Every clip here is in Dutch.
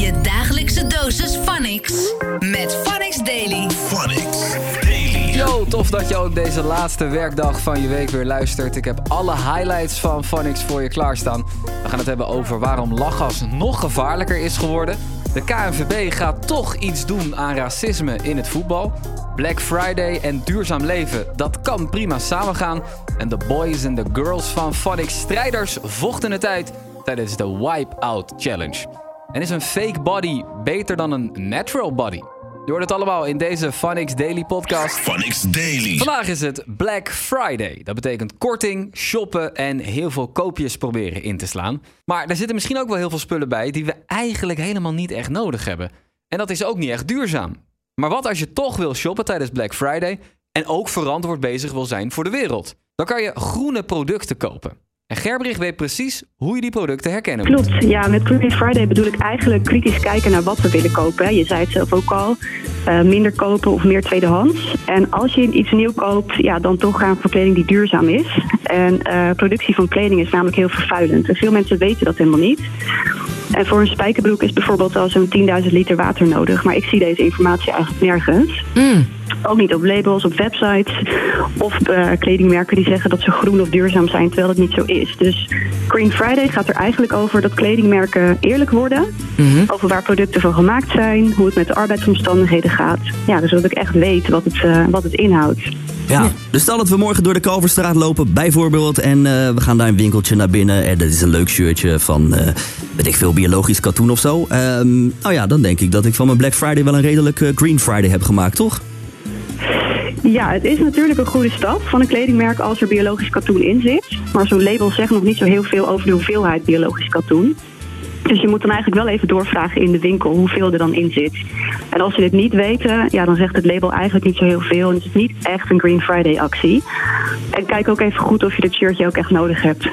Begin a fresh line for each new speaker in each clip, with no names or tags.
Je dagelijkse dosis Phonics. Met Phonics Daily.
Phonics Daily.
Yo, tof dat je ook deze laatste werkdag van je week weer luistert. Ik heb alle highlights van Phonics voor je klaarstaan. We gaan het hebben over waarom lachgas nog gevaarlijker is geworden. De KNVB gaat toch iets doen aan racisme in het voetbal. Black Friday en duurzaam leven, dat kan prima samengaan. En de boys en de girls van Phonics strijders vochten het uit tijdens de Wipeout Challenge. En is een fake body beter dan een natural body? Je hoort het allemaal in deze Phonics Daily podcast.
Phonics Daily.
Vandaag is het Black Friday. Dat betekent korting, shoppen en heel veel koopjes proberen in te slaan. Maar er zitten misschien ook wel heel veel spullen bij die we eigenlijk helemaal niet echt nodig hebben. En dat is ook niet echt duurzaam. Maar wat als je toch wil shoppen tijdens Black Friday en ook verantwoord bezig wil zijn voor de wereld? Dan kan je groene producten kopen. En Gerbrich weet precies hoe je die producten herkennen moet.
Klopt, ja, met Green Friday bedoel ik eigenlijk kritisch kijken naar wat we willen kopen. Je zei het zelf ook al, eh, minder kopen of meer tweedehands. En als je iets nieuw koopt, ja, dan toch gaan voor kleding die duurzaam is. En eh, productie van kleding is namelijk heel vervuilend. En veel mensen weten dat helemaal niet. En voor een spijkerbroek is bijvoorbeeld al zo'n 10.000 liter water nodig. Maar ik zie deze informatie eigenlijk nergens. Ook niet op labels, op websites of eh, kledingmerken die zeggen dat ze groen of duurzaam zijn, terwijl het niet zo is. Dus Green Friday gaat er eigenlijk over dat kledingmerken eerlijk worden over waar producten van gemaakt zijn, hoe het met de arbeidsomstandigheden gaat. Ja, dus dat ik echt weet wat het, eh, wat het inhoudt.
Ja. Dus stel dat we morgen door de Kalverstraat lopen, bijvoorbeeld, en eh, we gaan daar een winkeltje naar binnen. En dat is een leuk shirtje van, eh, weet ik veel, biologisch katoen of zo. Ehm, nou ja, dan denk ik dat ik van mijn Black Friday wel een redelijk Green Friday heb gemaakt, toch?
Ja, het is natuurlijk een goede stap van een kledingmerk als er biologisch katoen in zit. Maar zo'n label zegt nog niet zo heel veel over de hoeveelheid biologisch katoen. Dus je moet dan eigenlijk wel even doorvragen in de winkel hoeveel er dan in zit. En als ze dit niet weten, ja, dan zegt het label eigenlijk niet zo heel veel. En is het niet echt een Green Friday actie. En kijk ook even goed of je dit shirtje ook echt nodig hebt.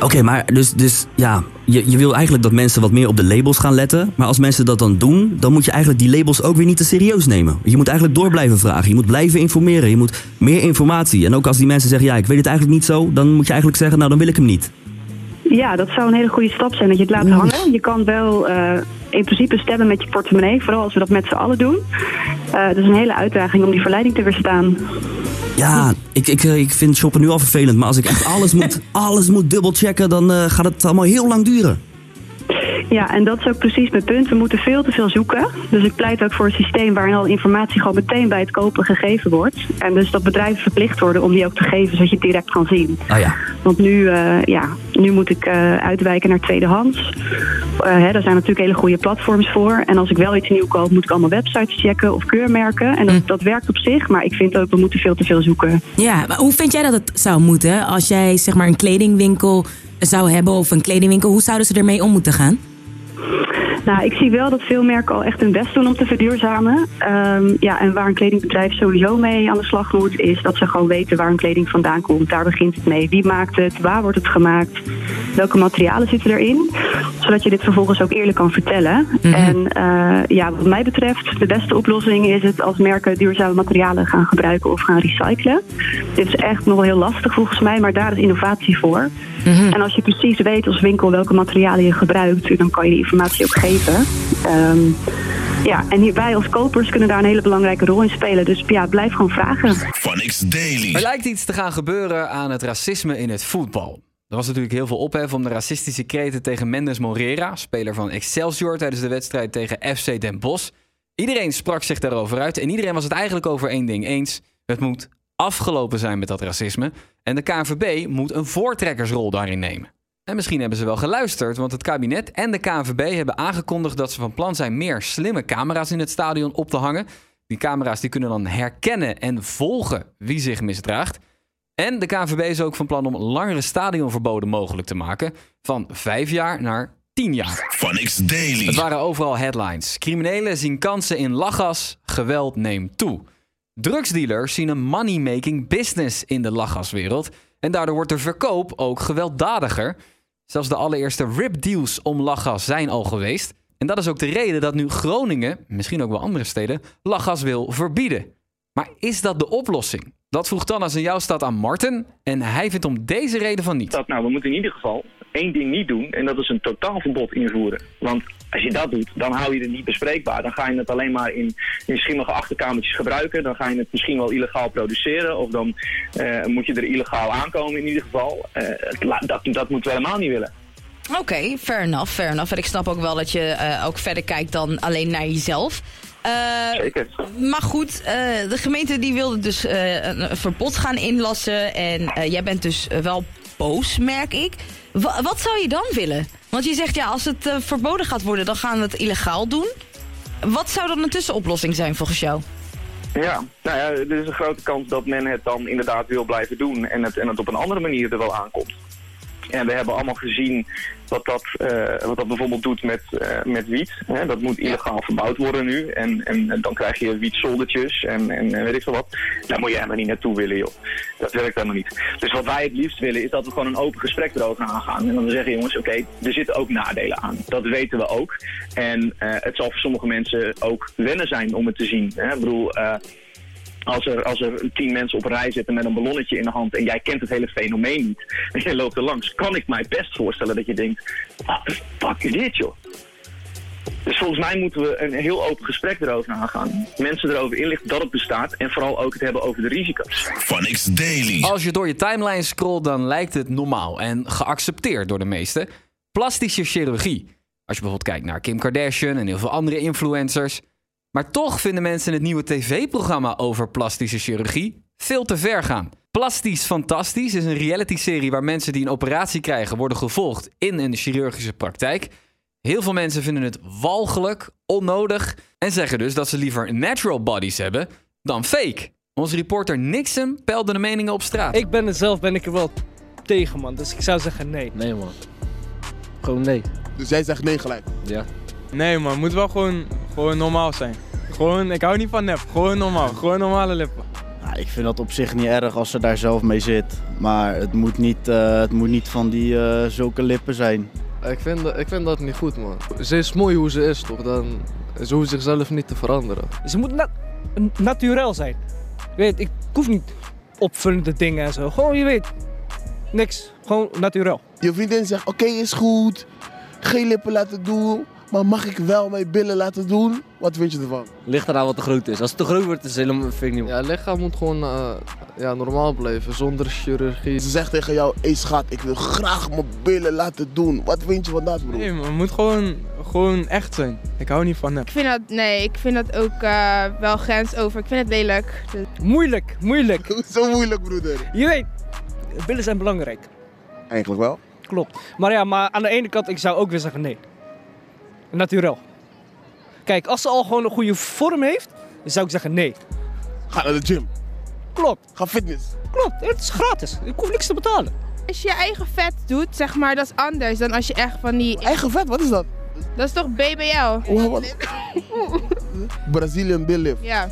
Oké, maar dus, dus ja, je, je wil eigenlijk dat mensen wat meer op de labels gaan letten. Maar als mensen dat dan doen, dan moet je eigenlijk die labels ook weer niet te serieus nemen. Je moet eigenlijk door blijven vragen. Je moet blijven informeren. Je moet meer informatie. En ook als die mensen zeggen, ja, ik weet het eigenlijk niet zo, dan moet je eigenlijk zeggen, nou, dan wil ik hem niet.
Ja, dat zou een hele goede stap zijn dat je het laat hangen. Je kan wel eh, in principe stemmen met je portemonnee, vooral als we dat met z'n allen doen. Eh dat is een hele uitdaging om die verleiding te weerstaan.
Ja, ik, ik, eh, ik vind shoppen nu al vervelend. Maar als ik echt alles moet, alles moet dubbelchecken, dan eh, gaat het allemaal heel lang duren.
Ja, en dat is ook precies mijn punt. We moeten veel te veel zoeken. Dus ik pleit ook voor een systeem waarin al informatie gewoon meteen bij het kopen gegeven wordt. En dus dat bedrijven verplicht worden om die ook te geven, zodat je het direct kan zien.
Ah ja.
Want nu, eh, ja, nu moet ik eh, uitwijken naar tweedehands. Eh, hè, daar zijn natuurlijk hele goede platforms voor. En als ik wel iets nieuw koop, moet ik allemaal websites checken of keurmerken. En dat, dat werkt op zich, maar ik vind ook, we moeten veel te veel zoeken.
Ja, maar hoe vind jij dat het zou moeten? Als jij zeg maar een kledingwinkel zou hebben of een kledingwinkel, hoe zouden ze ermee om moeten gaan?
Nou, ik zie wel dat veel merken al echt hun best doen om te verduurzamen. Ehm, ja, en waar een kledingbedrijf sowieso mee aan de slag moet, is dat ze gewoon weten waar hun kleding vandaan komt. Daar begint het mee. Wie maakt het? Waar wordt het gemaakt? Welke materialen zitten erin? Zodat je dit vervolgens ook eerlijk kan vertellen. En eh, ja, wat mij betreft, de beste oplossing is het als merken duurzame materialen gaan gebruiken of gaan recyclen. Dit is echt nog wel heel lastig volgens mij, maar daar is innovatie voor. En als je precies weet als winkel welke materialen je gebruikt, dan kan je die informatie ook geven. Ehm, ja, en hierbij als kopers kunnen daar een hele belangrijke rol in spelen. Dus ja, blijf gewoon vragen.
Phonics Daily.
Er lijkt iets te gaan gebeuren aan het racisme in het voetbal. Er was natuurlijk heel veel ophef om de racistische kreten tegen Mendes Morera, speler van Excelsior, tijdens de wedstrijd tegen FC Den Bosch. Iedereen sprak zich daarover uit en iedereen was het eigenlijk over één ding eens. Het moet afgelopen zijn met dat racisme en de KNVB moet een voortrekkersrol daarin nemen. En misschien hebben ze wel geluisterd, want het kabinet en de KNVB hebben aangekondigd dat ze van plan zijn meer slimme camera's in het stadion op te hangen. Die camera's die kunnen dan herkennen en volgen wie zich misdraagt. En de KNVB is ook van plan om langere stadionverboden mogelijk te maken. Van vijf jaar naar tien jaar.
Phonics Daily.
Het waren overal headlines. Criminelen zien kansen in lachgas, geweld neemt toe. Drugsdealers zien een money-making business in de lachgaswereld. En daardoor wordt de verkoop ook gewelddadiger. Zelfs de allereerste rip-deals om lachgas zijn al geweest. En dat is ook de reden dat nu Groningen, misschien ook wel andere steden, lachgas wil verbieden. Maar is dat de oplossing? Dat vroeg Tannas in jouw stad aan Martin. En hij vindt om deze reden van niet.
dat nou, we moeten in ieder geval één ding niet doen en dat is een totaalverbod invoeren. Want Als je dat doet, dan hou je het niet bespreekbaar. Dan ga je het alleen maar in, in schimmige achterkamertjes gebruiken. Dan ga je het misschien wel illegaal produceren. Of dan eh, moet je er illegaal aankomen in ieder geval. Eh, dat, dat moeten we helemaal niet willen.
Oké, fair enough, fair enough. En ik snap ook wel dat je eh, ook verder kijkt dan alleen naar jezelf.
Zeker.
maar goed, de gemeente die wilde dus een, verbod gaan inlassen. En jij bent dus wel boos, merk ik. Wa- wat zou je dan willen? Want je zegt ja, als het eh, verboden gaat worden, dan gaan we het illegaal doen. Wat zou dan een tussenoplossing zijn volgens jou?
Ja, nou ja, er is een grote kans dat men het dan inderdaad wil blijven doen en het, en het op een andere manier er wel aankomt. En we hebben allemaal gezien wat dat, eh, wat dat bijvoorbeeld doet met, eh, met wiet. Hè? Dat moet illegaal verbouwd worden nu. En, en, en dan krijg je wietzoldertjes en, en, en weet ik veel wat. Daar moet je helemaal niet naartoe willen, joh. Dat werkt helemaal niet. Dus wat wij het liefst willen is dat we gewoon een open gesprek erover aangaan. En dan zeggen, jongens, oké, er zitten ook nadelen aan. Dat weten we ook. En eh, het zal voor sommige mensen ook wennen zijn om het te zien. Hè? Ik bedoel... als er, als er tien mensen op een rij zitten met een ballonnetje in de hand en jij kent het hele fenomeen niet en jij loopt er langs, kan ik mij best voorstellen dat je denkt, wat de fuck is dit joh? Dus volgens mij moeten we een heel open gesprek erover aangaan. Mensen erover inlichten dat het bestaat en vooral ook het hebben over de risico's.
Phonics Daily.
Als je door je timeline scrolt, dan lijkt het normaal en geaccepteerd door de meesten. Plastische chirurgie. Als je bijvoorbeeld kijkt naar Kim Kardashian en heel veel andere influencers. Maar toch vinden mensen het nieuwe tv-programma over plastische chirurgie veel te ver gaan. Plastisch Fantastisch is een reality-serie waar mensen die een operatie krijgen worden gevolgd in een chirurgische praktijk. Heel veel mensen vinden het walgelijk, onnodig en zeggen dus dat ze liever natural bodies hebben dan fake. Onze reporter Nixon peilde de meningen op straat.
Ik ben er zelf ben ik er wel tegen, man. Dus ik zou zeggen nee.
Nee man. Gewoon nee.
Dus jij zegt nee gelijk.
Ja.
Nee man, het moet wel gewoon, gewoon normaal zijn. Gewoon, ik hou niet van nep. Gewoon normaal. Gewoon normale lippen.
Nou, ik vind dat op zich niet erg als ze daar zelf mee zit. Maar het moet niet, eh, het moet niet van die eh, zulke lippen zijn.
Ik vind, dat- ik vind dat niet goed, man. Ze is mooi hoe ze is, toch? Dan, ze hoeft zichzelf niet te veranderen.
Ze moet na naturel zijn. Je weet, ik hoef niet opvullende dingen en zo. Gewoon, je weet, niks. Gewoon naturel.
Je vriendin zegt, oké is goed, geen lippen laten doen, maar mag ik wel mijn billen laten doen? Wat vind je ervan?
Ligt eraan wat te groot is. Als het te groot wordt, is het helemaal, vind ik niet.
Ja, lichaam moet gewoon eh, ja, normaal blijven, zonder chirurgie.
Ze zegt tegen jou, hé schat, ik wil graag mijn billen laten doen. Wat vind je van dat bro?
Nee man, het moet gewoon, gewoon echt zijn. Ik hou niet van nep.
Ik vind dat, nee, ik vind dat ook eh, wel grensover. Ik vind het lelijk. Dus-
Moeilijk, moeilijk.
Zo moeilijk broeder.
Je weet, billen zijn belangrijk.
Eigenlijk wel.
Klopt. Maar ja, maar aan de ene kant, ik zou ook weer zeggen nee. Naturel. Kijk, als ze al gewoon een goede vorm heeft, dan zou ik zeggen nee.
Ga naar de gym.
Klopt.
Ga fitness.
Klopt, het is gratis. Ik hoef niks te betalen.
Als je je eigen vet doet, zeg maar, dat is anders dan als je echt van die...
Eigen vet, wat is dat?
Dat is toch BBL?
Oh, wat? Brazilian bill lift.
Ja.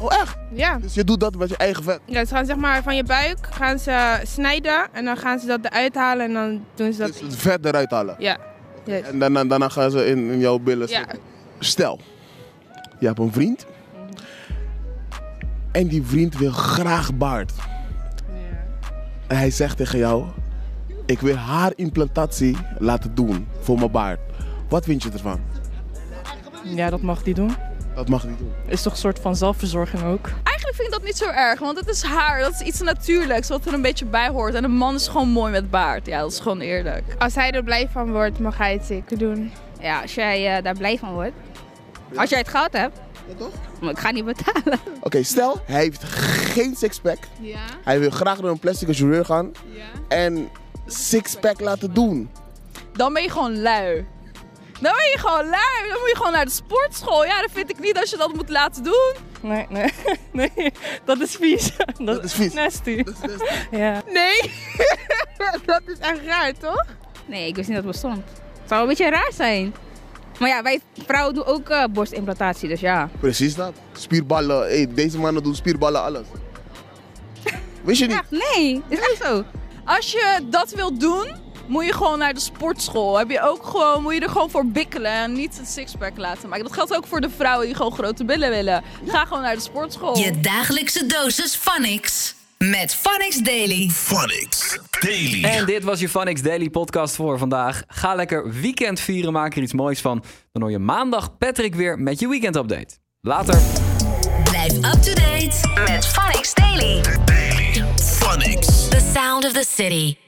Oh echt?
Ja.
Dus je doet dat met je eigen vet?
Ja, ze gaan zeg maar van je buik gaan ze snijden en dan gaan ze dat eruit halen en dan doen ze dat...
Het vet eruit halen.
Ja. Yes.
En daarna, daarna gaan ze in, in jouw billen
Ja.
Stel, je hebt een vriend. En die vriend wil graag baard. En hij zegt tegen jou, ik wil haarimplantatie laten doen voor mijn baard. Wat vind je ervan?
Ja, dat mag die doen.
Dat mag niet doen.
Is toch een soort van zelfverzorging ook?
Eigenlijk vind ik dat niet zo erg, want het is haar. Dat is iets natuurlijks wat er een beetje bij hoort. En een man is gewoon mooi met baard. Ja, dat is gewoon eerlijk.
Als hij er blij van wordt, mag hij het zeker doen.
Ja, als jij eh, daar blij van wordt. Als jij het gehad hebt. Maar ik ga niet betalen.
Oké, stel, hij heeft geen sixpack.
Ja.
Hij wil graag naar een plastic chirurg gaan. En sixpack laten doen.
Dan ben je gewoon lui. Dan ben je gewoon lui. Dan moet je gewoon naar de sportschool. Ja, dat vind ik niet als je dat moet laten doen.
Nee, nee, nee. Dat is vies. Dat,
is vies.
Nasty. Ja.
Nee, dat is echt raar, toch?
Nee, ik wist niet dat het bestond. Het zou een beetje raar zijn. Maar ja, wij vrouwen doen ook eh, borstimplantatie, dus ja.
Precies dat. Spierballen. Hey, deze mannen doen spierballen alles. Wist je niet?
Nee, is echt zo.
Als je dat wilt doen, moet je gewoon naar de sportschool. Heb je ook gewoon, moet je er gewoon voor bikkelen en niet een sixpack laten maken. Dat geldt ook voor de vrouwen die gewoon grote billen willen. Ga gewoon naar de sportschool.
Je dagelijkse dosis Phonics. Met Phonics Daily.
Phonics Daily.
En dit was je Phonics Daily podcast voor vandaag. Ga lekker weekend vieren, maak er iets moois van. Dan hoor je maandag Patrick weer met je weekend update. Later.
Blijf up to date met Phonics Daily.
Phonics.
The sound of the city.